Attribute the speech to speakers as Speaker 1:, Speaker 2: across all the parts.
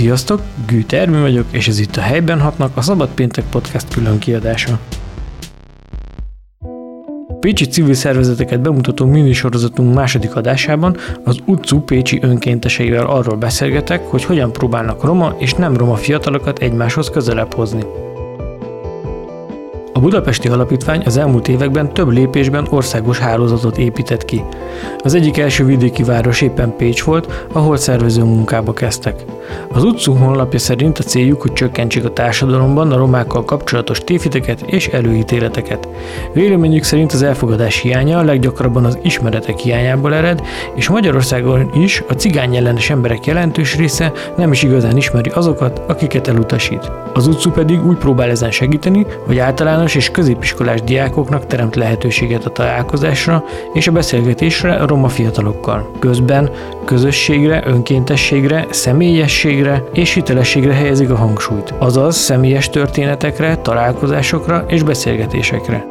Speaker 1: Sziasztok, Gűt Ermi vagyok, és ez itt a Helyben hatnak, a Szabad Péntek Podcast külön kiadása. Pécsi civil szervezeteket bemutató minisorozatunk második adásában az utcu Pécsi önkénteseivel arról beszélgetek, hogy hogyan próbálnak roma és nem roma fiatalokat egymáshoz közelebb hozni. Budapesti Alapítvány az elmúlt években több lépésben országos hálózatot épített ki. Az egyik első vidéki város éppen Pécs volt, ahol szervező munkába kezdtek. Az utcú honlapja szerint a céljuk, hogy csökkentsék a társadalomban a romákkal kapcsolatos tévhiteket és előítéleteket. Véleményük szerint az elfogadás hiánya leggyakrabban az ismeretek hiányából ered, és Magyarországon is a cigány ellenes emberek jelentős része nem is igazán ismeri azokat, akiket elutasít. Az utcú pedig úgy próbál ezen segíteni, hogy általános és középiskolás diákoknak teremt lehetőséget a találkozásra és a beszélgetésre a roma fiatalokkal. Közben közösségre, önkéntességre, személyességre és hitelességre helyezik a hangsúlyt, azaz személyes történetekre, találkozásokra és beszélgetésekre.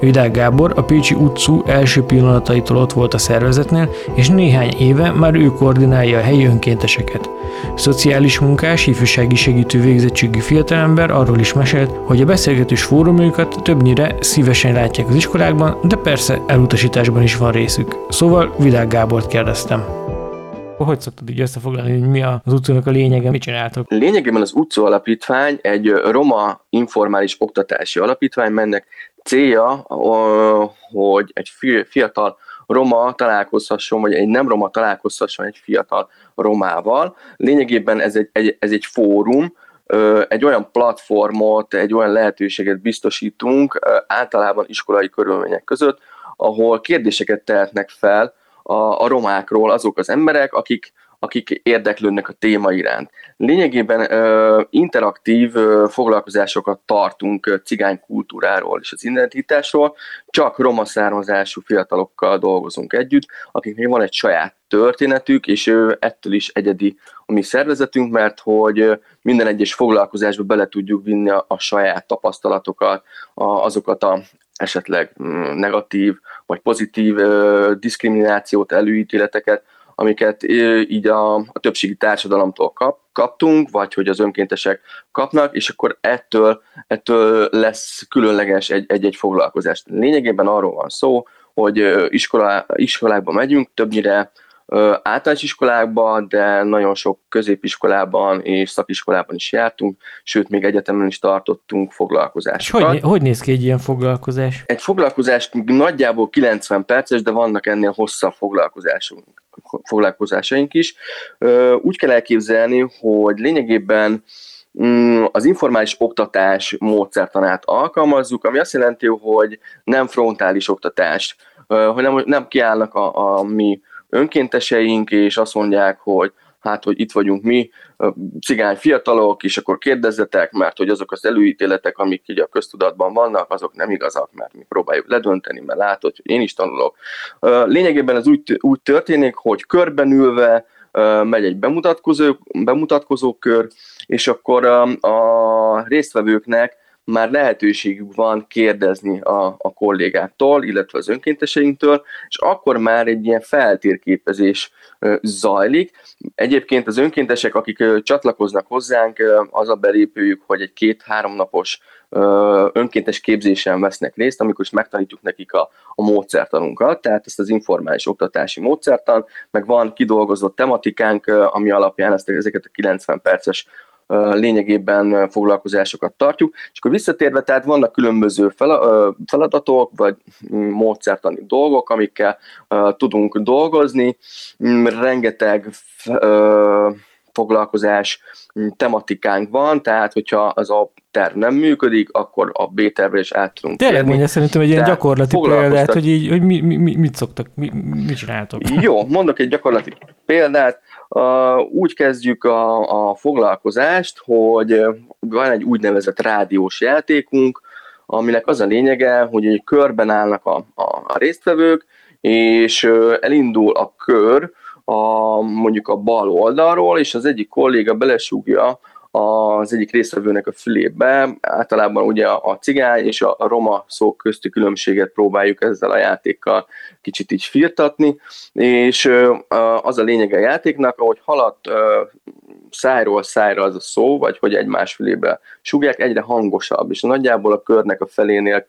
Speaker 1: Vidák Gábor a Pécsi utcú első pillanataitól ott volt a szervezetnél, és néhány éve már ő koordinálja a helyi önkénteseket. Szociális munkás, ifjúsági segítő végzettségű fiatalember arról is mesélt, hogy a beszélgetős fórumjukat többnyire szívesen látják az iskolákban, de persze elutasításban is van részük. Szóval Vidák Gábort kérdeztem. Hogy szoktad így összefoglalni, hogy mi az utcónak a lényege, mit csináltok?
Speaker 2: Lényegében az utcó alapítvány egy roma informális oktatási alapítvány, mennek célja, hogy egy fiatal roma találkozhasson, vagy egy nem roma találkozhasson egy fiatal romával. Lényegében ez egy, egy, ez egy fórum, egy olyan platformot, egy olyan lehetőséget biztosítunk általában iskolai körülmények között, ahol kérdéseket tehetnek fel a, a romákról azok az emberek, akik akik érdeklődnek a téma iránt. Lényegében ö, interaktív ö, foglalkozásokat tartunk ö, cigány kultúráról és az identitásról, csak roma származású fiatalokkal dolgozunk együtt, akiknek van egy saját történetük, és ő ettől is egyedi a mi szervezetünk, mert hogy minden egyes foglalkozásba bele tudjuk vinni a, a saját tapasztalatokat, a, azokat a esetleg mm, negatív vagy pozitív ö, diszkriminációt, előítéleteket, amiket így a, a többségi társadalomtól kap, kaptunk, vagy hogy az önkéntesek kapnak, és akkor ettől, ettől lesz különleges egy-egy foglalkozás. Lényegében arról van szó, hogy iskola, iskolákba megyünk, többnyire általános iskolákban, de nagyon sok középiskolában és szakiskolában is jártunk, sőt, még egyetemen is tartottunk foglalkozásokat.
Speaker 1: hogy, hogy néz ki egy ilyen foglalkozás?
Speaker 2: Egy foglalkozás nagyjából 90 perces, de vannak ennél hosszabb foglalkozásunk foglalkozásaink is. Úgy kell elképzelni, hogy lényegében mm, az informális oktatás módszertanát alkalmazzuk, ami azt jelenti, hogy nem frontális oktatás, hogy nem, nem kiállnak a, a mi önkénteseink, és azt mondják, hogy hát, hogy itt vagyunk mi, cigány fiatalok, és akkor kérdezzetek, mert hogy azok az előítéletek, amik így a köztudatban vannak, azok nem igazak, mert mi próbáljuk ledönteni, mert látod, hogy én is tanulok. Lényegében ez úgy, úgy történik, hogy körben ülve megy egy bemutatkozó, bemutatkozó kör, és akkor a résztvevőknek már lehetőségük van kérdezni a, a kollégáktól, illetve az önkénteseinktől, és akkor már egy ilyen feltérképezés zajlik. Egyébként az önkéntesek, akik csatlakoznak hozzánk, az a belépőjük, hogy egy két-három napos önkéntes képzésen vesznek részt, amikor is megtanítjuk nekik a, a módszertanunkat, tehát ezt az informális oktatási módszertan, meg van kidolgozott tematikánk, ami alapján ezt, ezeket a 90 perces lényegében foglalkozásokat tartjuk. És akkor visszatérve, tehát vannak különböző feladatok, vagy módszertani dolgok, amikkel tudunk dolgozni. Mm, rengeteg foglalkozás tematikánk van, tehát hogyha az a terv nem működik, akkor a B tervre is át tudunk
Speaker 1: Tényleg mondja szerintem egy ilyen gyakorlati példát, hogy, így, hogy mi, mi, mit szoktak, mi, mit csináltok?
Speaker 2: Jó, mondok egy gyakorlati példát. Úgy kezdjük a, a foglalkozást, hogy van egy úgynevezett rádiós játékunk, aminek az a lényege, hogy körben állnak a, a, a résztvevők, és elindul a kör a, mondjuk a bal oldalról, és az egyik kolléga belesúgja az egyik résztvevőnek a fülébe. Általában ugye a cigány és a roma szó közti különbséget próbáljuk ezzel a játékkal kicsit így firtatni, és az a lényege a játéknak, ahogy haladt szájról szájra az a szó, vagy hogy egymás fülébe sugják, egyre hangosabb, és nagyjából a körnek a felénél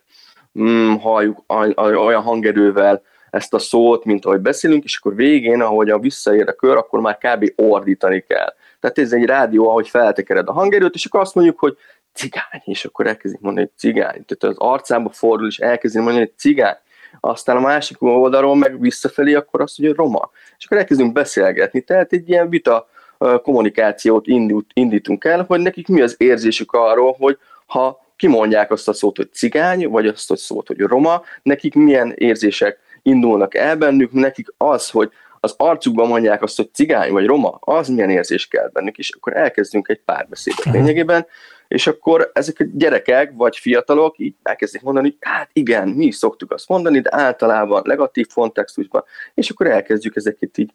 Speaker 2: mm, halljuk olyan hangerővel ezt a szót, mint ahogy beszélünk, és akkor végén, ahogy a visszaér a kör, akkor már kb. ordítani kell. Tehát ez egy rádió, ahogy feltekered a hangerőt, és akkor azt mondjuk, hogy cigány, és akkor elkezdik mondani, hogy cigány. Tehát az arcába fordul, és elkezdik mondani, hogy cigány. Aztán a másik oldalról meg visszafelé, akkor azt mondja, hogy roma. És akkor elkezdünk beszélgetni. Tehát egy ilyen vita kommunikációt indítunk el, hogy nekik mi az érzésük arról, hogy ha kimondják azt a szót, hogy cigány, vagy azt a szót, hogy roma, nekik milyen érzések indulnak el bennük, nekik az, hogy az arcukban mondják azt, hogy cigány vagy roma, az milyen érzés kell bennük, és akkor elkezdünk egy párbeszédet lényegében, és akkor ezek a gyerekek vagy fiatalok így elkezdik mondani, hogy hát igen, mi is szoktuk azt mondani, de általában negatív kontextusban, és akkor elkezdjük ezeket így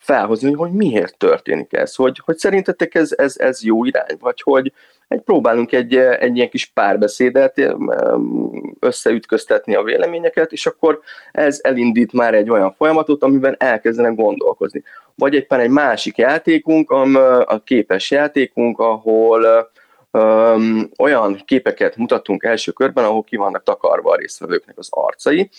Speaker 2: felhozni, hogy miért történik ez, hogy, hogy szerintetek ez, ez, ez jó irány, vagy hogy egy, próbálunk egy, egy ilyen kis párbeszédet összeütköztetni a véleményeket, és akkor ez elindít már egy olyan folyamatot, amiben elkezdenek gondolkozni. Vagy éppen egy másik játékunk, a képes játékunk, ahol um, olyan képeket mutattunk első körben, ahol ki vannak takarva a résztvevőknek az arcai,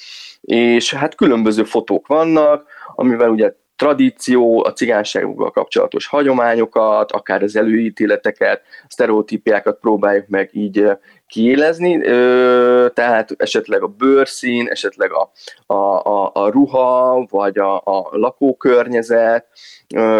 Speaker 2: és hát különböző fotók vannak, amivel ugye tradíció, a cigánysággal kapcsolatos hagyományokat, akár az előítéleteket, sztereotípiákat próbáljuk meg így kiélezni, tehát esetleg a bőrszín, esetleg a, a, a, a ruha, vagy a, a lakókörnyezet,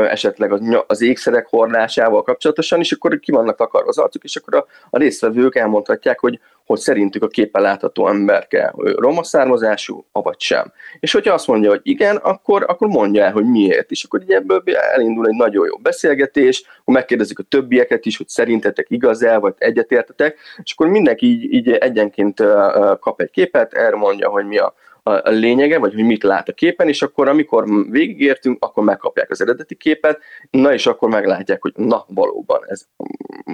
Speaker 2: esetleg az, az ékszerek hordásával kapcsolatosan, és akkor ki vannak takarva az arcuk, és akkor a, a résztvevők elmondhatják, hogy, hogy szerintük a képen látható emberke roma származású, avagy sem. És hogyha azt mondja, hogy igen, akkor, akkor mondja el, hogy miért. És akkor így ebből elindul egy nagyon jó beszélgetés, akkor megkérdezik a többieket is, hogy szerintetek igaz-e, vagy egyetértetek, és akkor mindenki így, így egyenként kap egy képet, erre mondja, hogy mi a, a lényege, vagy hogy mit lát a képen, és akkor amikor végigértünk, akkor megkapják az eredeti képet, na és akkor meglátják, hogy na valóban ez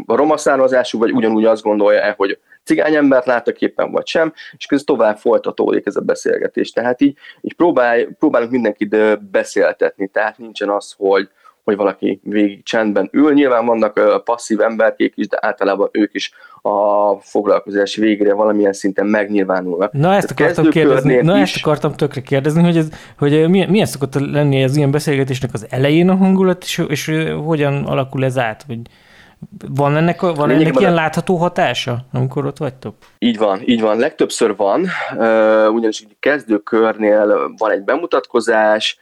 Speaker 2: a roma származású, vagy ugyanúgy azt gondolja-e, hogy cigány embert lát a képen, vagy sem, és közben tovább folytatódik ez a beszélgetés. Tehát így, így próbál, próbálunk mindenkit beszéltetni, tehát nincsen az, hogy, hogy valaki végig csendben ül. Nyilván vannak passzív emberkék is, de általában ők is a foglalkozás végére valamilyen szinten megnyilvánulnak.
Speaker 1: Na ezt akartam kérdezni, na ezt akartam tökre kérdezni, hogy, ez, hogy milyen, milyen szokott lenni az ilyen beszélgetésnek az elején a hangulat, és, és hogyan alakul ez át? Vagy van ennek, van ennek ilyen látható hatása, amikor ott vagytok?
Speaker 2: Így van, így van. Legtöbbször van, ugyanis egy kezdőkörnél van egy bemutatkozás,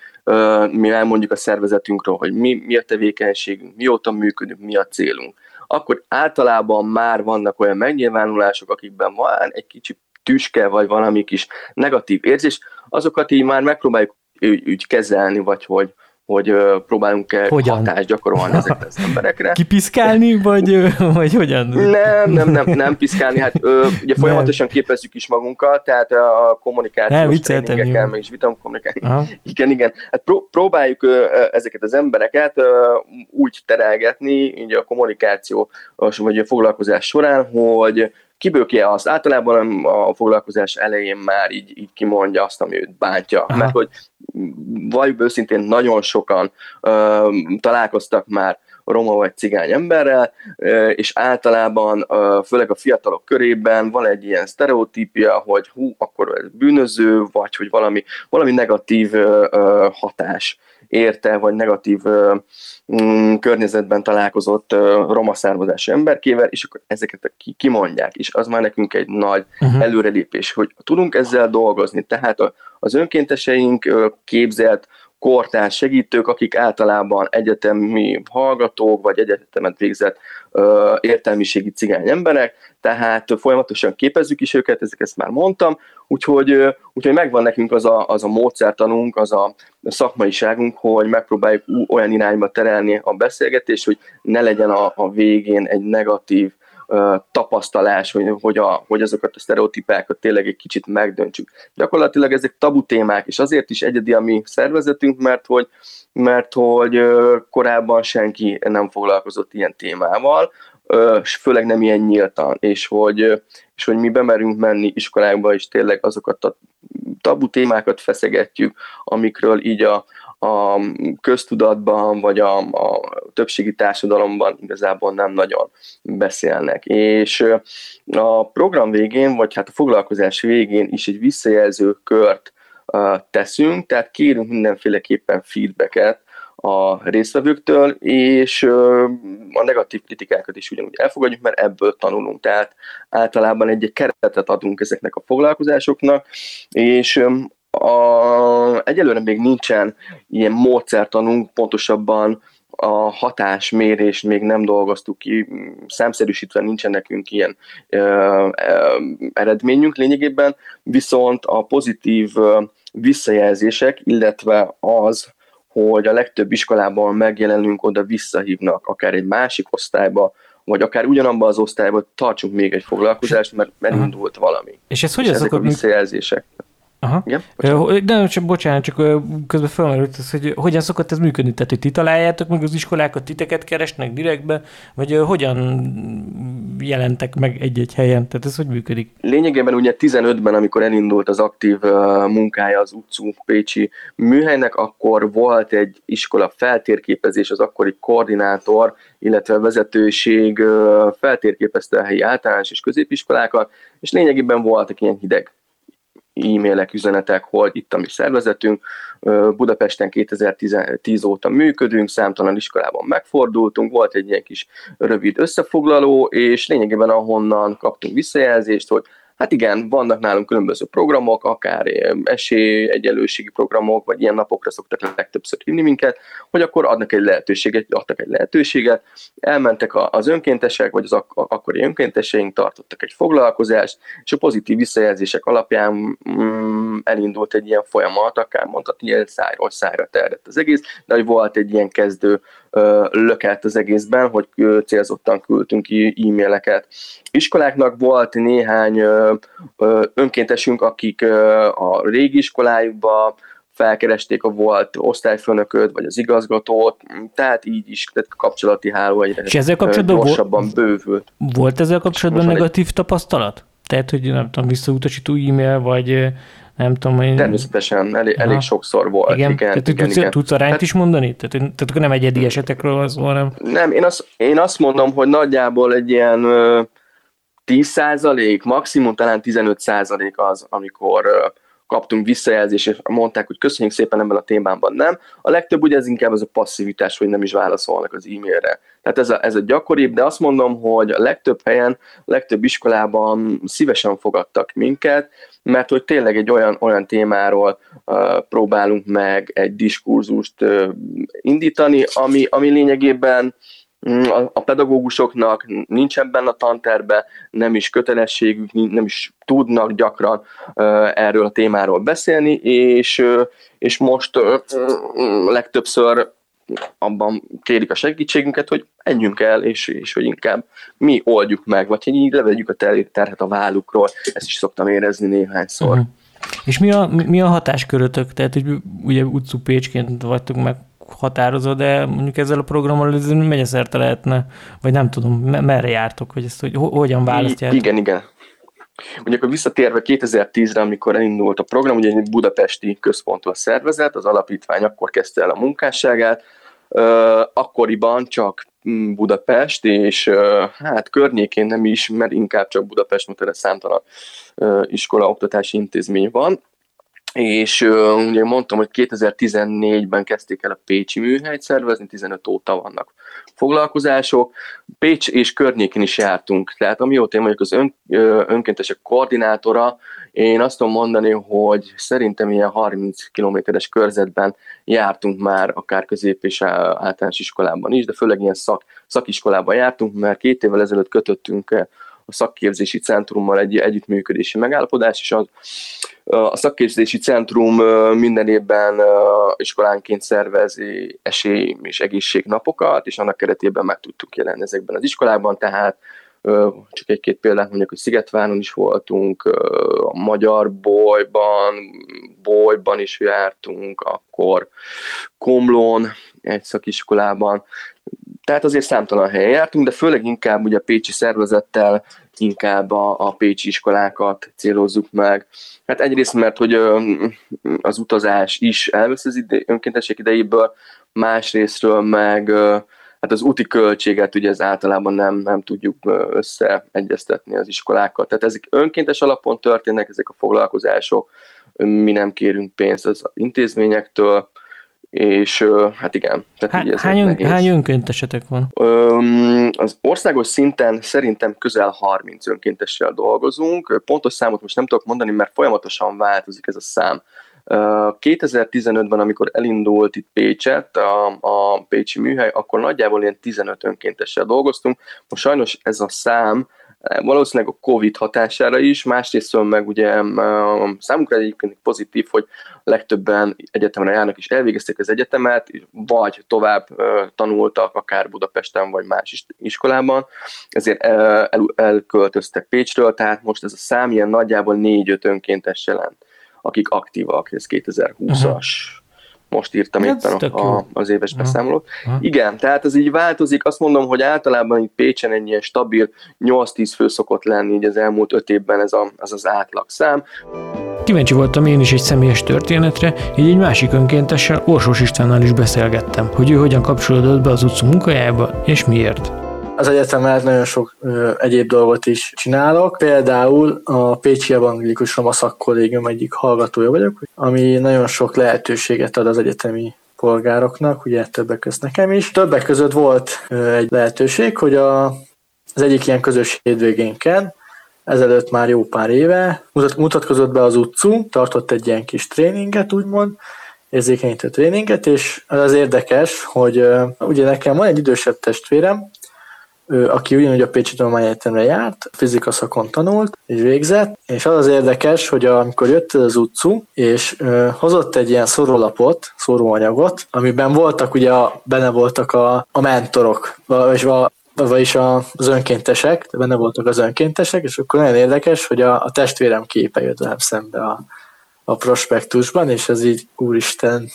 Speaker 2: mi elmondjuk a szervezetünkről, hogy mi, mi a tevékenységünk, mióta működünk, mi a célunk. Akkor általában már vannak olyan megnyilvánulások, akikben van egy kicsi tüske, vagy valami kis negatív érzés, azokat így már megpróbáljuk úgy, úgy kezelni, vagy hogy, hogy uh, próbálunk -e hogyan? hatást gyakorolni ezekre az emberekre.
Speaker 1: Kipiszkálni, vagy, vagy hogyan?
Speaker 2: Nem, nem, nem, nem piszkálni, hát ugye folyamatosan képezzük is magunkat, tehát a kommunikációs tréningekkel, meg is vitam kommunikálni. Igen, igen. Hát pró- próbáljuk ezeket az embereket úgy terelgetni, ugye a kommunikáció, vagy a foglalkozás során, hogy kiből ki azt? Általában a foglalkozás elején már így, így kimondja azt, ami őt bántja. Aha. Mert hogy valljuk őszintén nagyon sokan ö, találkoztak már roma vagy cigány emberrel, és általában, főleg a fiatalok körében van egy ilyen sztereotípia, hogy hú, akkor ez bűnöző, vagy hogy valami, valami negatív hatás érte, vagy negatív mm, környezetben találkozott roma származású emberkével, és akkor ezeket kimondják, és az már nekünk egy nagy uh-huh. előrelépés, hogy tudunk ezzel dolgozni, tehát az önkénteseink képzelt kortárs segítők, akik általában egyetemi hallgatók, vagy egyetemet végzett ö, értelmiségi cigány emberek, tehát folyamatosan képezzük is őket, ezeket ezt már mondtam, úgyhogy, úgyhogy megvan nekünk az a, az a módszertanunk, az a szakmaiságunk, hogy megpróbáljuk olyan irányba terelni a beszélgetést, hogy ne legyen a, a végén egy negatív tapasztalás, hogy, hogy, a, hogy azokat a sztereotípákat tényleg egy kicsit megdöntsük. Gyakorlatilag ezek tabu témák, és azért is egyedi a mi szervezetünk, mert hogy, mert hogy korábban senki nem foglalkozott ilyen témával, főleg nem ilyen nyíltan, és hogy, és hogy mi bemerünk menni iskolákba, és tényleg azokat a tabu témákat feszegetjük, amikről így a, a köztudatban, vagy a, a többségi társadalomban igazából nem nagyon beszélnek. És a program végén, vagy hát a foglalkozás végén is egy visszajelző kört teszünk, tehát kérünk mindenféleképpen feedbacket a résztvevőktől, és a negatív kritikákat is ugyanúgy elfogadjuk, mert ebből tanulunk. Tehát általában egy, keretet adunk ezeknek a foglalkozásoknak, és a, egyelőre még nincsen ilyen módszertanunk, pontosabban a hatásmérés még nem dolgoztuk ki, számszerűsítve nincsen nekünk ilyen ö, ö, eredményünk lényegében, viszont a pozitív ö, visszajelzések, illetve az, hogy a legtöbb iskolában megjelenünk, oda visszahívnak, akár egy másik osztályba, vagy akár ugyanabban az osztályban tartsunk még egy foglalkozást, mert elindult valami.
Speaker 1: És ez hogy és ezek a
Speaker 2: visszajelzések?
Speaker 1: Aha. Igen? Bocsánat. De csak bocsánat, csak közben felmerült az, hogy hogyan szokott ez működni? Tehát, hogy ti találjátok meg az iskolákat, titeket keresnek direktbe, vagy hogyan jelentek meg egy-egy helyen? Tehát ez hogy működik?
Speaker 2: Lényegében ugye 15-ben, amikor elindult az aktív munkája az utcú Pécsi műhelynek, akkor volt egy iskola feltérképezés, az akkori koordinátor, illetve vezetőség feltérképezte a helyi általános és középiskolákat, és lényegében voltak ilyen hideg e-mailek, üzenetek, hogy itt a mi szervezetünk, Budapesten 2010 óta működünk, számtalan iskolában megfordultunk, volt egy ilyen kis rövid összefoglaló, és lényegében ahonnan kaptunk visszajelzést, hogy Hát igen, vannak nálunk különböző programok, akár esély, egyenlőségi programok, vagy ilyen napokra szoktak legtöbbször hívni minket, hogy akkor adnak egy lehetőséget, adtak egy lehetőséget, elmentek az önkéntesek, vagy az ak- akkori önkénteseink, tartottak egy foglalkozást, és a pozitív visszajelzések alapján mm, elindult egy ilyen folyamat, akár mondhatni, hogy szájról szájra terjedt az egész, de hogy volt egy ilyen kezdő lökelt az egészben, hogy célzottan küldtünk ki e-maileket. Iskoláknak volt néhány önkéntesünk, akik a régi iskolájukba felkeresték a volt osztályfőnököt, vagy az igazgatót, tehát így is tehát kapcsolati háló egyre És ezzel kapcsolatban gyorsabban volt, bővült.
Speaker 1: Volt ezzel kapcsolatban negatív tapasztalat? Tehát, hogy nem tudom, visszautasító e-mail, vagy nem tudom,
Speaker 2: hogy... Természetesen, elég, elég sokszor volt.
Speaker 1: Igen, igen, tehát igen, tudsz, igen. tudsz arányt hát, is mondani? Tehát, tehát akkor nem egyedi esetekről az hanem...
Speaker 2: Nem, én azt, én azt mondom, hogy nagyjából egy ilyen 10 százalék, maximum talán 15 százalék az, amikor kaptunk visszajelzést, és mondták, hogy köszönjük szépen ebben a témában nem. A legtöbb ugye ez inkább ez a passzivitás, hogy nem is válaszolnak az e-mailre. Tehát ez a, ez a gyakoribb, de azt mondom, hogy a legtöbb helyen, a legtöbb iskolában szívesen fogadtak minket, mert hogy tényleg egy olyan, olyan témáról uh, próbálunk meg egy diskurzust uh, indítani, ami, ami lényegében a pedagógusoknak nincs ebben a tanterbe, nem is kötelességük, nem is tudnak gyakran erről a témáról beszélni, és, és most legtöbbször abban kérik a segítségünket, hogy menjünk el, és, és hogy inkább mi oldjuk meg, vagy hogy így levegyük a terhet a vállukról. Ezt is szoktam érezni néhányszor. Uh-huh.
Speaker 1: És mi a, mi a hatáskörötök? Tehát, hogy ugye utcú Pécsként vagytok meg határozó, de mondjuk ezzel a programmal ez szerte lehetne, vagy nem tudom, merre jártok, hogy ezt hogy, hogyan választjátok?
Speaker 2: Igen, igen. Mondjuk akkor visszatérve 2010-re, amikor elindult a program, ugye egy budapesti központú a szervezet, az alapítvány akkor kezdte el a munkásságát, akkoriban csak mm, Budapest, és hát környékén nem is, mert inkább csak Budapest, mert erre számtalan iskola, oktatási intézmény van és uh, ugye mondtam, hogy 2014-ben kezdték el a Pécsi műhelyt szervezni, 15 óta vannak foglalkozások. Pécs és környékén is jártunk, tehát amióta én vagyok az ön, önkéntesek koordinátora, én azt tudom mondani, hogy szerintem ilyen 30 kilométeres körzetben jártunk már akár közép és általános iskolában is, de főleg ilyen szak, szakiskolában jártunk, mert két évvel ezelőtt kötöttünk a szakképzési centrummal egy együttműködési megállapodás, és az, a szakképzési centrum minden évben iskolánként szervezi esély- és egészségnapokat, és annak keretében meg tudtuk jelenni ezekben az iskolákban, tehát csak egy-két példát mondjuk, hogy Szigetváron is voltunk, a Magyar Bolyban, Bolyban is jártunk, akkor Komlón egy szakiskolában, Tehát azért számtalan helyen jártunk, de főleg inkább ugye a Pécsi szervezettel, inkább a, a Pécsi iskolákat célozzuk meg. Hát egyrészt, mert hogy az utazás is elvesz az ide, önkéntesség idejéből, másrésztről meg hát az úti költséget ugye ez általában nem, nem tudjuk összeegyeztetni az iskolákkal. Tehát ezek önkéntes alapon történnek, ezek a foglalkozások, mi nem kérünk pénzt az intézményektől, és hát igen. Tehát
Speaker 1: Há, hány, ön, hány önkéntesetek van?
Speaker 2: Az országos szinten szerintem közel 30 önkéntessel dolgozunk. Pontos számot most nem tudok mondani, mert folyamatosan változik ez a szám. 2015-ben, amikor elindult itt Pécset, a, a Pécsi műhely, akkor nagyjából ilyen 15 önkéntessel dolgoztunk. Most sajnos ez a szám valószínűleg a Covid hatására is, másrészt meg ugye számunkra egyébként pozitív, hogy legtöbben egyetemre járnak és elvégezték az egyetemet, vagy tovább tanultak akár Budapesten, vagy más iskolában, ezért el, elköltöztek Pécsről, tehát most ez a szám ilyen nagyjából 4-5 önkéntes jelent, akik aktívak, ez 2020-as. Uh-huh most írtam Ez éppen a, a, az éves beszámolót. Aha. Igen, tehát ez így változik. Azt mondom, hogy általában itt Pécsen egy ilyen stabil 8-10 fő szokott lenni így az elmúlt 5 évben ez, a, ez az átlagszám.
Speaker 1: Kíváncsi voltam én is egy személyes történetre, így egy másik önkéntessel, Orsós Istvánnal is beszélgettem, hogy ő hogyan kapcsolódott be az utca munkájába, és miért.
Speaker 3: Az egyetem mellett nagyon sok ö, egyéb dolgot is csinálok. Például a Pécsi Evangélikus Roma Szakkollégium egyik hallgatója vagyok, ami nagyon sok lehetőséget ad az egyetemi polgároknak, ugye többek között nekem is. Többek között volt ö, egy lehetőség, hogy a, az egyik ilyen közös hétvégénken, ezelőtt már jó pár éve, mutat, mutatkozott be az utcú, tartott egy ilyen kis tréninget, úgymond, érzékenyítő tréninget, és az érdekes, hogy ugye nekem van egy idősebb testvérem, ő, aki ugyanúgy a Pécsi Egyetemre járt, fizika szakon tanult és végzett, és az az érdekes, hogy amikor jött az utcú, és ö, hozott egy ilyen szorólapot, szóróanyagot, amiben voltak ugye, benne voltak a, a mentorok, és a, vagyis az önkéntesek, benne voltak az önkéntesek, és akkor nagyon érdekes, hogy a, a testvérem képe jött velem szembe a, a prospektusban, és ez így, úristen,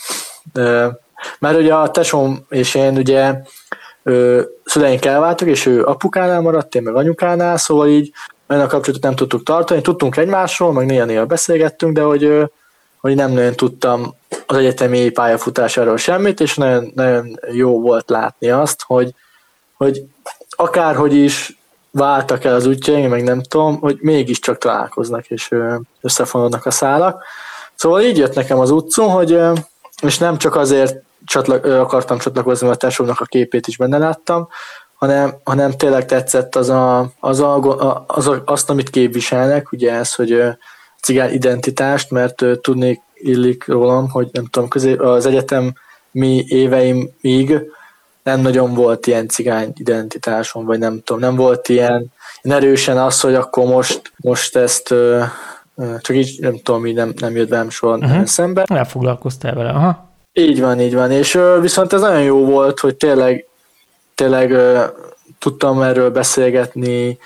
Speaker 3: mert ugye a tesóm és én ugye ö, szüleink elváltak, és ő apukánál maradt, én meg anyukánál, szóval így olyan a kapcsolatot nem tudtuk tartani, tudtunk egymásról, meg néha-néha beszélgettünk, de hogy, hogy nem nagyon tudtam az egyetemi pályafutásáról semmit, és nagyon, nagyon jó volt látni azt, hogy, hogy akárhogy is váltak el az útjaink, meg nem tudom, hogy mégiscsak találkoznak, és összefonódnak a szálak. Szóval így jött nekem az utcon, hogy és nem csak azért csatlak, akartam csatlakozni, mert a társadalomnak a képét is benne láttam, hanem, hanem tényleg tetszett az, a, az, a, az a, azt, amit képviselnek, ugye ez, hogy cigány identitást, mert tudnék illik rólam, hogy nem tudom, közé, az egyetem mi éveimig nem nagyon volt ilyen cigány identitásom, vagy nem tudom, nem volt ilyen, ilyen erősen az, hogy akkor most, most ezt csak így nem tudom, így nem, nem jött velem soha uh-huh. szembe.
Speaker 1: Elfoglalkoztál vele, aha.
Speaker 3: Így van, így van, és viszont ez nagyon jó volt, hogy tényleg, tényleg tudtam erről beszélgetni,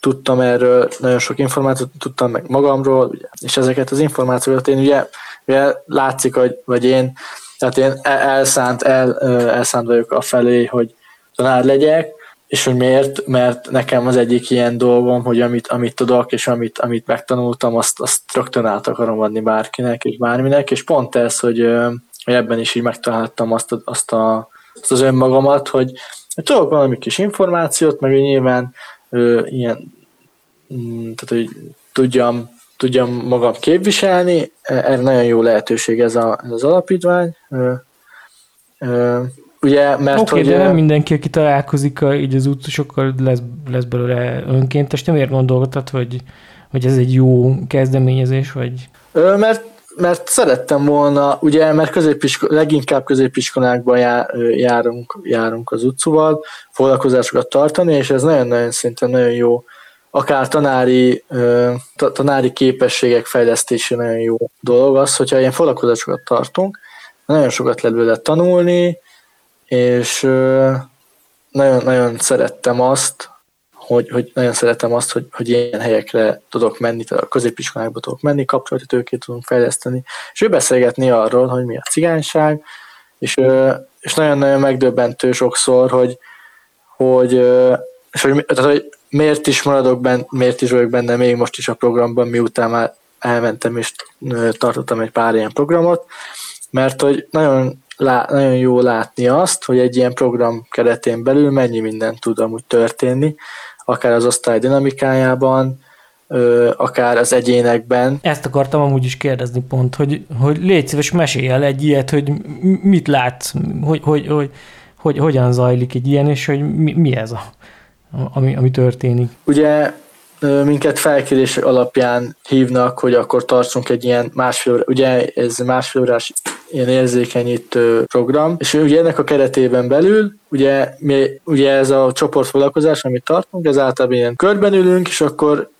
Speaker 3: tudtam erről nagyon sok információt, tudtam meg magamról, ugye, és ezeket az információkat én ugye, ugye látszik, hogy, vagy én, tehát én elszánt, el, elszánt vagyok a felé, hogy tanár legyek, és hogy miért? Mert nekem az egyik ilyen dolgom, hogy amit, amit tudok, és amit, amit megtanultam, azt, azt rögtön át akarom adni bárkinek, és bárminek, és pont ez, hogy, hogy ebben is így megtaláltam azt, a, azt, a, azt az önmagamat, hogy tudok valami kis információt, meg nyilván ö, ilyen, mm, tehát hogy tudjam, tudjam magam képviselni, erre nagyon jó lehetőség ez, a, ez az alapítvány. Ö,
Speaker 1: ö, Ugye, mert okay, hogy... de nem mindenki, aki találkozik a, így az útosokkal, lesz, lesz belőle önkéntes. Nem miért gondoltad, hogy, hogy ez egy jó kezdeményezés, vagy...
Speaker 3: Ö, mert mert szerettem volna, ugye, mert középisko, leginkább középiskolákban jár, járunk, járunk az utcúval, foglalkozásokat tartani, és ez nagyon-nagyon szinte nagyon jó, akár tanári, tanári képességek fejlesztése nagyon jó dolog az, hogyha ilyen foglalkozásokat tartunk, nagyon sokat lehet belőle tanulni, és nagyon, nagyon szerettem azt, hogy, hogy nagyon szeretem azt, hogy, hogy ilyen helyekre tudok menni, tehát a középiskolákba tudok menni, kapcsolati tőkét tudunk fejleszteni, és ő beszélgetni arról, hogy mi a cigányság, És, és nagyon-nagyon megdöbbentő sokszor, hogy, hogy, és hogy, tehát, hogy miért is maradok benne, miért is vagyok benne még most is a programban, miután már elmentem és tartottam egy pár ilyen programot, mert hogy nagyon, lá, nagyon jó látni azt, hogy egy ilyen program keretén belül mennyi minden tud amúgy történni, akár az osztály dinamikájában, akár az egyénekben.
Speaker 1: Ezt akartam amúgy is kérdezni pont, hogy, hogy légy szíves, mesélj el egy ilyet, hogy mit látsz, hogy, hogy, hogy, hogy hogyan zajlik egy ilyen, és hogy mi, mi ez a, ami, ami történik.
Speaker 3: Ugye minket felkérés alapján hívnak, hogy akkor tartsunk egy ilyen másfél, ugye ez másfél órás ilyen érzékenyítő program, és ugye ennek a keretében belül, ugye, mi, ugye ez a csoportfoglalkozás, amit tartunk, ez általában ilyen körben ülünk, és akkor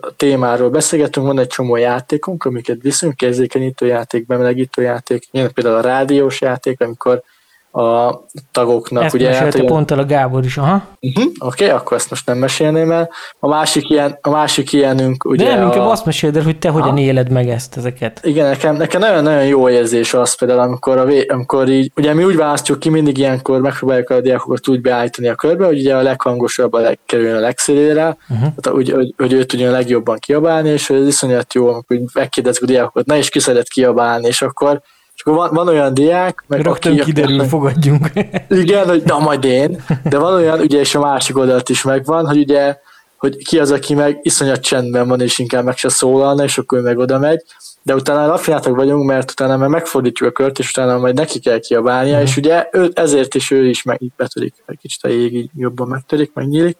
Speaker 3: a témáról beszélgetünk, van egy csomó játékunk, amiket viszünk, érzékenyítő játék, bemelegítő játék, ilyen például a rádiós játék, amikor a tagoknak.
Speaker 1: Ezt ugye, hát, pont el a Gábor is, aha.
Speaker 3: Uh-huh, Oké, okay, akkor ezt most nem mesélném el. A másik, ilyen, a másik ilyenünk ugye
Speaker 1: De nem, inkább
Speaker 3: a...
Speaker 1: azt meséld el, hogy te hogyan ha? éled meg ezt, ezeket.
Speaker 3: Igen, nekem, nekem nagyon-nagyon jó érzés az például, amikor, a, amikor így, ugye mi úgy választjuk ki, mindig ilyenkor megpróbáljuk a diákokat úgy beállítani a körbe, hogy ugye a leghangosabb a legkerüljön a legszélére, uh-huh. tehát, úgy, hogy, hogy ő tudjon a legjobban kiabálni, és hogy ez iszonyat jó, amikor megkérdezzük a diákokat, na és ki szeret kiabálni, és akkor és akkor van, van olyan diák,
Speaker 1: meg Rögtön aki, kiderül, fogadjunk.
Speaker 3: Igen, hogy na majd én, de van olyan, ugye és a másik oldalt is megvan, hogy ugye, hogy ki az, aki meg iszonyat csendben van, és inkább meg se szólalna, és akkor ő meg oda megy, de utána rafinátok vagyunk, mert utána már megfordítjuk a kört, és utána majd neki kell kiabálnia, mm. és ugye ő, ezért is ő is meg így betörik, egy kicsit a jég így jobban megtörik, megnyílik.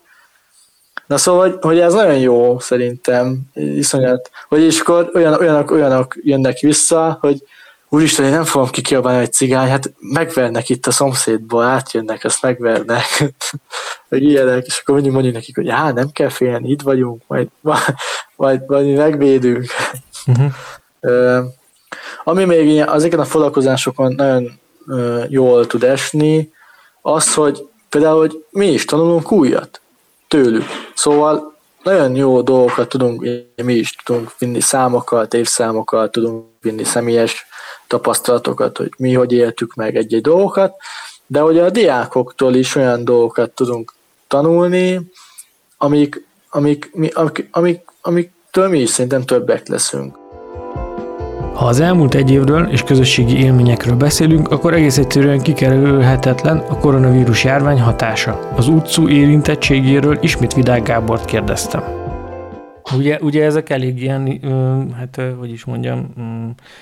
Speaker 3: Na szóval, hogy, hogy ez nagyon jó szerintem, iszonyat, hogy és akkor olyanok, olyanok, olyanok jönnek vissza, hogy úristen, én nem fogom kikiabálni egy cigány, hát megvernek itt a szomszédból, átjönnek, azt megvernek, meg ilyenek, és akkor mondjuk mondjuk nekik, hogy hát nem kell félni, itt vagyunk, majd, majd, majd mi megvédünk. Uh-huh. Uh, ami még azeken a foglalkozásokon nagyon jól tud esni, az, hogy például, hogy mi is tanulunk újat tőlük. Szóval nagyon jó dolgokat tudunk, mi is tudunk vinni számokat, évszámokat, tudunk vinni személyes tapasztalatokat, hogy mi hogy éltük meg egy-egy dolgokat, de hogy a diákoktól is olyan dolgokat tudunk tanulni, amik, amik, amik, amik, amiktől mi is szerintem többek leszünk.
Speaker 1: Ha az elmúlt egy évről és közösségi élményekről beszélünk, akkor egész egyszerűen kikerülhetetlen a koronavírus járvány hatása. Az utcú érintettségéről ismét Vidák Gábort kérdeztem. Ugye, ugye ezek elég ilyen, hát hogy is mondjam,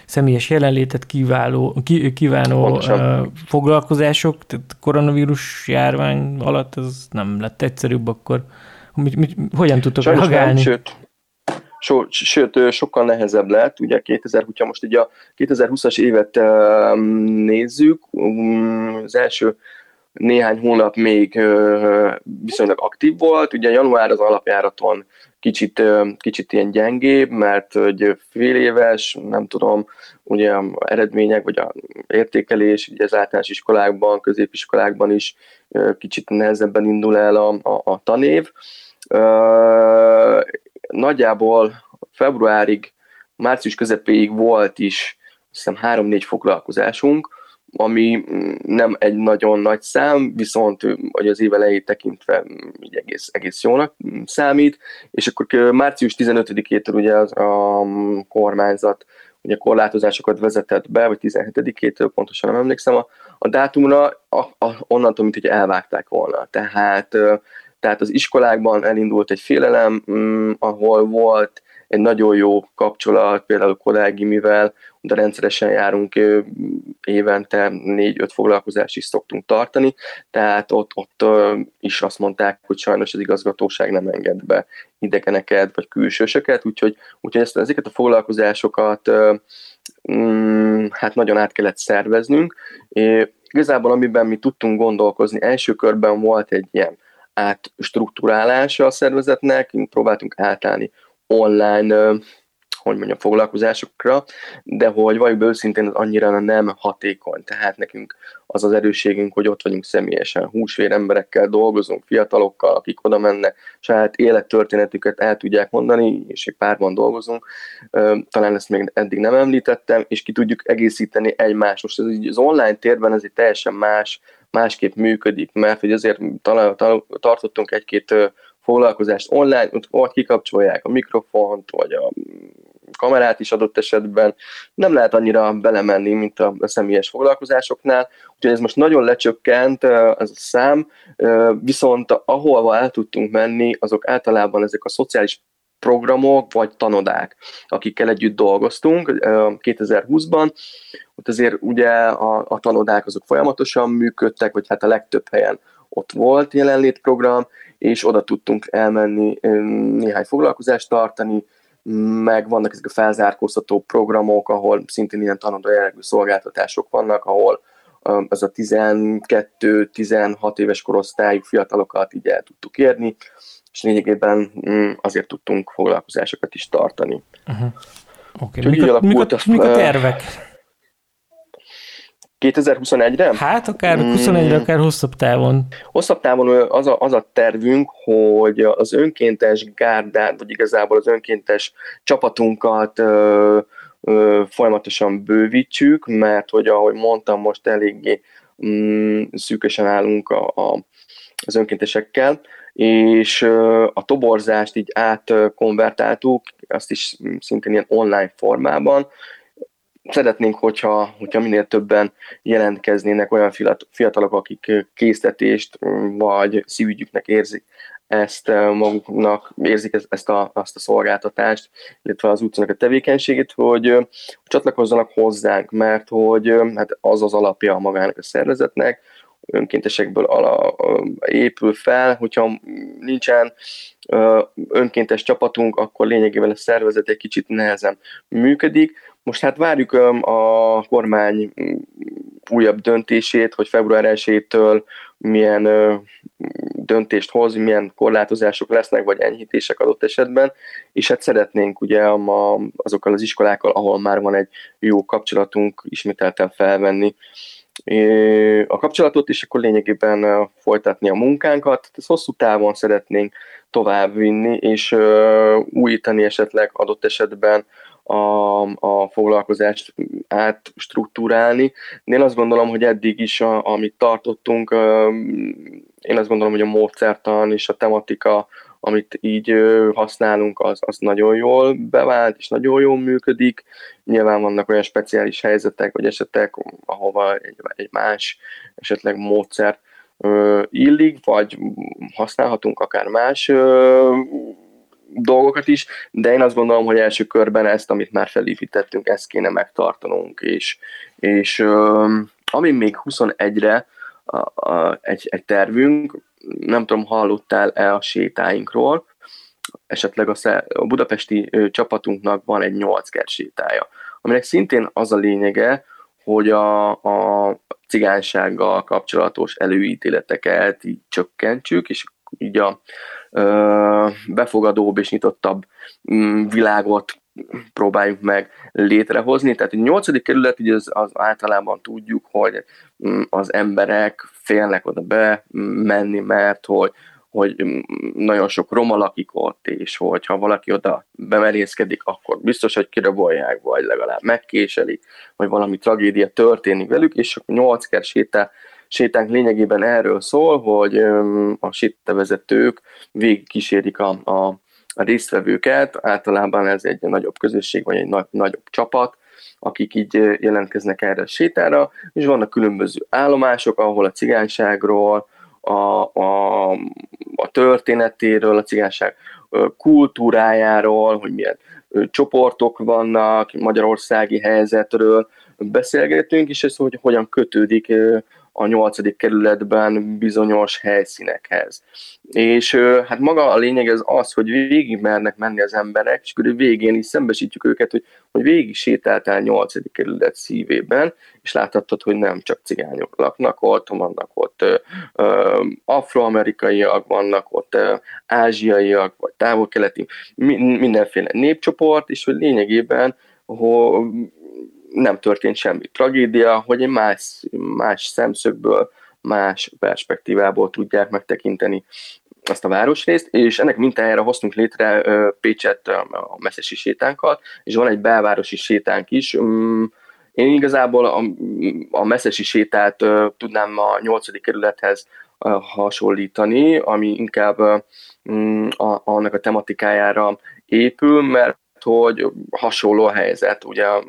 Speaker 1: személyes jelenlétet kiváló, kívánó Pontosan. foglalkozások, tehát koronavírus járvány alatt ez nem lett egyszerűbb, akkor mit, mit, hogyan tudtok Sajnos reagálni? Nem,
Speaker 2: sőt, so, sőt, sokkal nehezebb lett, ugye 2000, hogyha most ugye a 2020-as évet nézzük, um, az első néhány hónap még viszonylag aktív volt, ugye január az alapjáraton kicsit, kicsit ilyen gyengébb, mert hogy fél éves, nem tudom, ugye eredmények, vagy a értékelés, ugye az általános iskolákban, középiskolákban is kicsit nehezebben indul el a, a, a tanév. Nagyjából februárig, március közepéig volt is, azt hiszem három-négy foglalkozásunk, ami nem egy nagyon nagy szám, viszont hogy az év tekintve így egész, egész jónak számít, és akkor március 15-től ugye az a kormányzat ugye korlátozásokat vezetett be, vagy 17-től pontosan nem emlékszem a, a dátumra, a, a, onnantól, mint hogy elvágták volna. Tehát, tehát az iskolákban elindult egy félelem, ahol volt egy nagyon jó kapcsolat, például kollégiumivel, de rendszeresen járunk évente négy-öt foglalkozást is szoktunk tartani, tehát ott, ott is azt mondták, hogy sajnos az igazgatóság nem enged be idegeneket vagy külsősöket, úgyhogy, úgyhogy ezt, ezeket a foglalkozásokat mm, hát nagyon át kellett szerveznünk. É, igazából amiben mi tudtunk gondolkozni, első körben volt egy ilyen átstruktúrálása a szervezetnek, próbáltunk átállni online hogy mondjam, foglalkozásokra, de hogy valljuk őszintén, az annyira nem hatékony. Tehát nekünk az az erősségünk, hogy ott vagyunk személyesen, húsvér emberekkel dolgozunk, fiatalokkal, akik oda mennek, saját élettörténetüket el tudják mondani, és egy párban dolgozunk. Talán ezt még eddig nem említettem, és ki tudjuk egészíteni egymást. Most ez az online térben ez egy teljesen más, másképp működik, mert hogy azért tartottunk egy-két foglalkozást online, vagy kikapcsolják a mikrofont, vagy a kamerát is adott esetben, nem lehet annyira belemenni, mint a személyes foglalkozásoknál, úgyhogy ez most nagyon lecsökkent ez a szám, viszont ahol el tudtunk menni, azok általában ezek a szociális programok vagy tanodák, akikkel együtt dolgoztunk 2020-ban. Ott azért ugye a, a tanodák azok folyamatosan működtek, vagy hát a legtöbb helyen ott volt jelenlétprogram, és oda tudtunk elmenni néhány foglalkozást tartani, meg vannak ezek a felzárkóztató programok, ahol szintén ilyen tanuló jellegű szolgáltatások vannak, ahol az a 12-16 éves korosztályú fiatalokat így el tudtuk érni, és lényegében mm, azért tudtunk foglalkozásokat is tartani. Uh-huh.
Speaker 1: Okay. Mik, a, mik, a, mik a tervek?
Speaker 2: 2021-re?
Speaker 1: Hát akár 21-re, mm. akár hosszabb távon.
Speaker 2: Hosszabb távon az a, az a tervünk, hogy az önkéntes gárdát, vagy igazából az önkéntes csapatunkat ö, ö, folyamatosan bővítsük, mert hogy ahogy mondtam, most eléggé mm, szűkösen állunk a, a, az önkéntesekkel, és a toborzást így átkonvertáltuk, azt is szintén ilyen online formában, szeretnénk, hogyha, hogyha minél többen jelentkeznének olyan fiatalok, akik késztetést vagy szívügyüknek érzik ezt maguknak, érzik ezt a, azt a szolgáltatást, illetve az utcának a tevékenységét, hogy csatlakozzanak hozzánk, mert hogy hát az az alapja a magának a szervezetnek, önkéntesekből ala, épül fel, hogyha nincsen önkéntes csapatunk, akkor lényegében a szervezet egy kicsit nehezen működik. Most hát várjuk a kormány újabb döntését, hogy február 1-től milyen döntést hoz, milyen korlátozások lesznek, vagy enyhítések adott esetben, és hát szeretnénk ugye azokkal az iskolákkal, ahol már van egy jó kapcsolatunk, ismételten felvenni a kapcsolatot, és akkor lényegében folytatni a munkánkat. Ezt hosszú távon szeretnénk tovább vinni, és újítani esetleg adott esetben a, a foglalkozást átstruktúrálni. Én azt gondolom, hogy eddig is, a, amit tartottunk, én azt gondolom, hogy a módszertan és a tematika, amit így használunk, az, az nagyon jól bevált, és nagyon jól működik. Nyilván vannak olyan speciális helyzetek, vagy esetek, ahova egy, egy más esetleg módszer illik, vagy használhatunk akár más dolgokat is, de én azt gondolom, hogy első körben ezt, amit már felépítettünk, ezt kéne megtartanunk, és, és ami még 21-re a, a, egy, egy tervünk, nem tudom, hallottál-e a sétáinkról, esetleg a, a budapesti ö, csapatunknak van egy 8 kert sétája, aminek szintén az a lényege, hogy a, a cigánysággal kapcsolatos előítéleteket így csökkentsük, és így a ö, befogadóbb és nyitottabb mm, világot próbáljuk meg létrehozni. Tehát a nyolcadik kerület, ugye az, az általában tudjuk, hogy mm, az emberek félnek oda be menni, mert hogy, hogy nagyon sok roma lakik ott, és hogyha valaki oda bemerészkedik, akkor biztos, hogy kirabolják, vagy legalább megkéselik, vagy valami tragédia történik velük, és a nyolckert sétál sétánk lényegében erről szól, hogy a sétavezetők végig kísérik a, a, a résztvevőket, általában ez egy nagyobb közösség, vagy egy nagy, nagyobb csapat, akik így jelentkeznek erre a sétára, és vannak különböző állomások, ahol a cigányságról, a, a, a történetéről, a cigányság kultúrájáról, hogy milyen csoportok vannak, magyarországi helyzetről beszélgetünk, és ez hogy hogyan kötődik a nyolcadik kerületben bizonyos helyszínekhez. És hát maga a lényeg ez az, hogy végig mernek menni az emberek, és akkor végén is szembesítjük őket, hogy, hogy végig sétáltál nyolcadik kerület szívében, és láthatod, hogy nem csak cigányok laknak ott, vannak ott ö, afroamerikaiak, vannak ott ö, ázsiaiak, vagy távol-keleti, mindenféle népcsoport, és hogy lényegében hogy nem történt semmi tragédia, hogy egy más, más szemszögből, más perspektívából tudják megtekinteni azt a városrészt, és ennek mintájára hoztunk létre Pécset a messzesi sétánkat, és van egy belvárosi sétánk is. Mm, én igazából a, a messzesi sétát tudnám a nyolcadik kerülethez hasonlítani, ami inkább mm, annak a tematikájára épül, mert hogy hasonló a helyzet, ugye a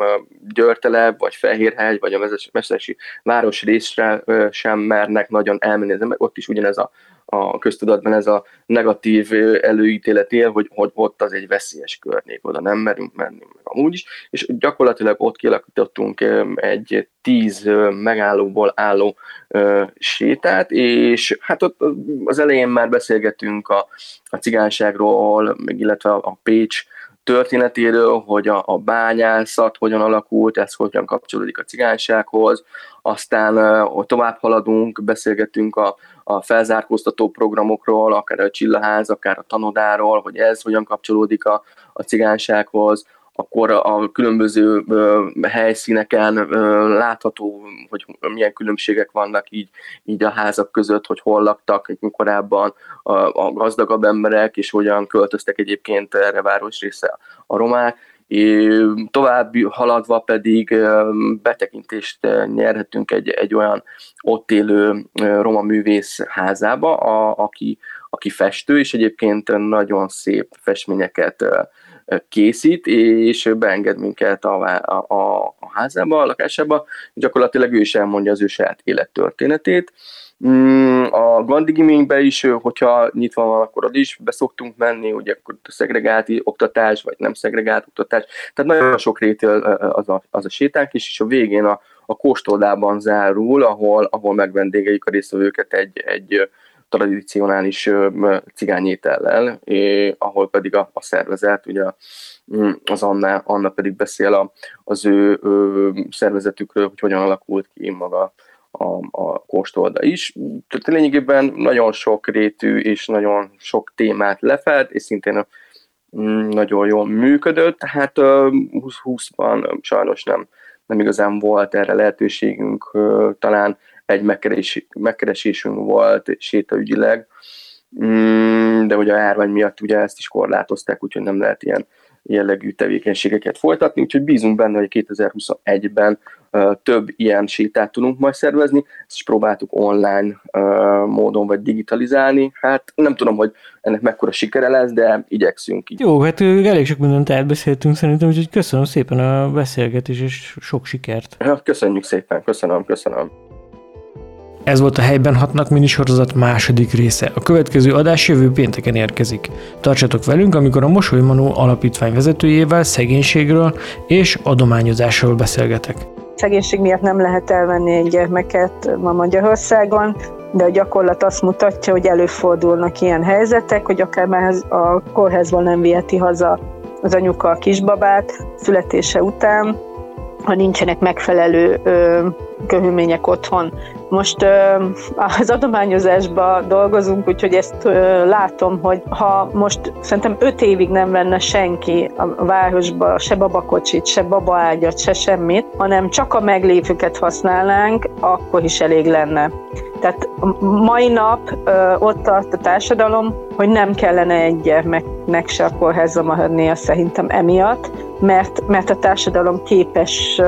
Speaker 2: Györteleb, vagy Fehérhegy, vagy a Messzesi városrészre sem mernek nagyon elmenni, de ott is ugyanez a, a köztudatban ez a negatív előítélet él, hogy, hogy ott az egy veszélyes környék, oda nem merünk menni, meg amúgy is, és gyakorlatilag ott kialakítottunk egy tíz megállóból álló sétát, és hát ott az elején már beszélgetünk a, a cigányságról, illetve a Pécs történetéről, hogy a, a bányászat hogyan alakult, ez hogyan kapcsolódik a cigánysághoz, aztán uh, tovább haladunk, beszélgetünk a, a felzárkóztató programokról, akár a Csillaház, akár a tanodáról, hogy ez hogyan kapcsolódik a, a cigánysághoz, akkor a különböző helyszíneken látható, hogy milyen különbségek vannak így, így a házak között, hogy hol laktak korábban a, a gazdagabb emberek, és hogyan költöztek egyébként erre városrésze a romák. Tovább haladva pedig betekintést nyerhetünk egy, egy olyan ott élő roma művész házába, a, aki, aki festő, és egyébként nagyon szép festményeket készít, és beenged minket a, a, a, a házába, a lakásába, gyakorlatilag ő is elmondja az ő saját élettörténetét. Mm, a Gandhi Gimingbe is, hogyha nyitva van, akkor ad is beszoktunk menni, ugye akkor szegregált oktatás, vagy nem szegregált oktatás, tehát nagyon sok rétél az a, az a sétánk is, és a végén a, a kóstoldában zárul, ahol, ahol megvendégeljük a résztvevőket egy, egy tradicionális cigányétellel, ahol pedig a, a szervezet, ugye az Anna, Anna pedig beszél a, az ő, ő szervezetükről, hogy hogyan alakult ki maga a, a kóstolda is. Tehát lényegében nagyon sok rétű és nagyon sok témát lefed, és szintén nagyon jól működött, tehát 20-20-ban sajnos nem, nem igazán volt erre lehetőségünk, talán egy megkeresés, megkeresésünk volt sétaügyileg, mm, de ugye a járvány miatt ugye ezt is korlátozták, úgyhogy nem lehet ilyen jellegű tevékenységeket folytatni, úgyhogy bízunk benne, hogy 2021-ben uh, több ilyen sétát tudunk majd szervezni, ezt is próbáltuk online módon vagy digitalizálni, hát nem tudom, hogy ennek mekkora sikere lesz, de igyekszünk. Így.
Speaker 1: Jó, hát elég sok mindent elbeszéltünk szerintem, úgyhogy köszönöm szépen a beszélgetést, és sok sikert.
Speaker 2: Köszönjük szépen, köszönöm, köszönöm.
Speaker 1: Ez volt a Helyben hatnak minisorozat második része. A következő adás jövő pénteken érkezik. Tartsatok velünk, amikor a Mosoly Manó alapítvány vezetőjével szegénységről és adományozásról beszélgetek.
Speaker 4: Szegénység miatt nem lehet elvenni egy gyermeket ma Magyarországon, de a gyakorlat azt mutatja, hogy előfordulnak ilyen helyzetek, hogy akár már a kórházban nem viheti haza az anyuka a kisbabát születése után, ha nincsenek megfelelő ö, körülmények otthon. Most ö, az adományozásba dolgozunk, úgyhogy ezt ö, látom, hogy ha most szerintem öt évig nem venne senki a városba se babakocsit, se babaágyat, se semmit, hanem csak a meglévőket használnánk, akkor is elég lenne. Tehát mai nap ö, ott tart a társadalom, hogy nem kellene egy gyermeknek se a kórházba maradnia szerintem emiatt, mert, mert a társadalom képes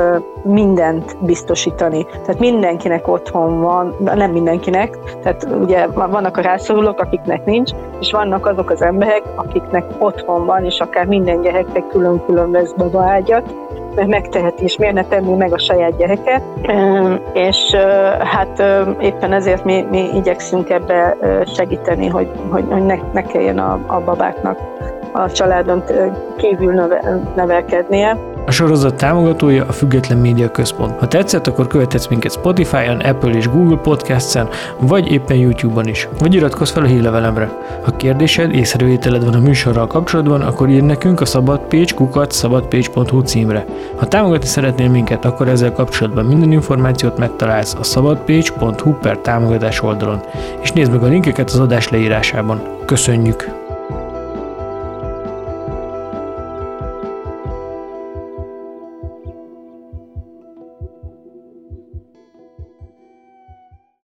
Speaker 4: mindent biztosítani. Tehát mindenkinek otthon van, nem mindenkinek, tehát ugye vannak a rászorulók, akiknek nincs, és vannak azok az emberek, akiknek otthon van, és akár minden gyereknek külön-külön vesz babaágyat, mert megteheti, és miért ne tenni meg a saját gyereket. És hát éppen ezért mi, mi igyekszünk ebbe segíteni, hogy, hogy ne, ne kelljen a, a babáknak a családon kívül nevelkednie.
Speaker 1: A sorozat támogatója a Független Média Központ. Ha tetszett, akkor követhetsz minket Spotify-on, Apple és Google Podcast-en, vagy éppen YouTube-on is. Vagy iratkozz fel a hírlevelemre. Ha kérdésed, észrevételed van a műsorral kapcsolatban, akkor ír nekünk a szabadpécs kukat szabadpécs.hu címre. Ha támogatni szeretnél minket, akkor ezzel kapcsolatban minden információt megtalálsz a szabadpécs.hu per támogatás oldalon. És nézd meg a linkeket az adás leírásában. Köszönjük!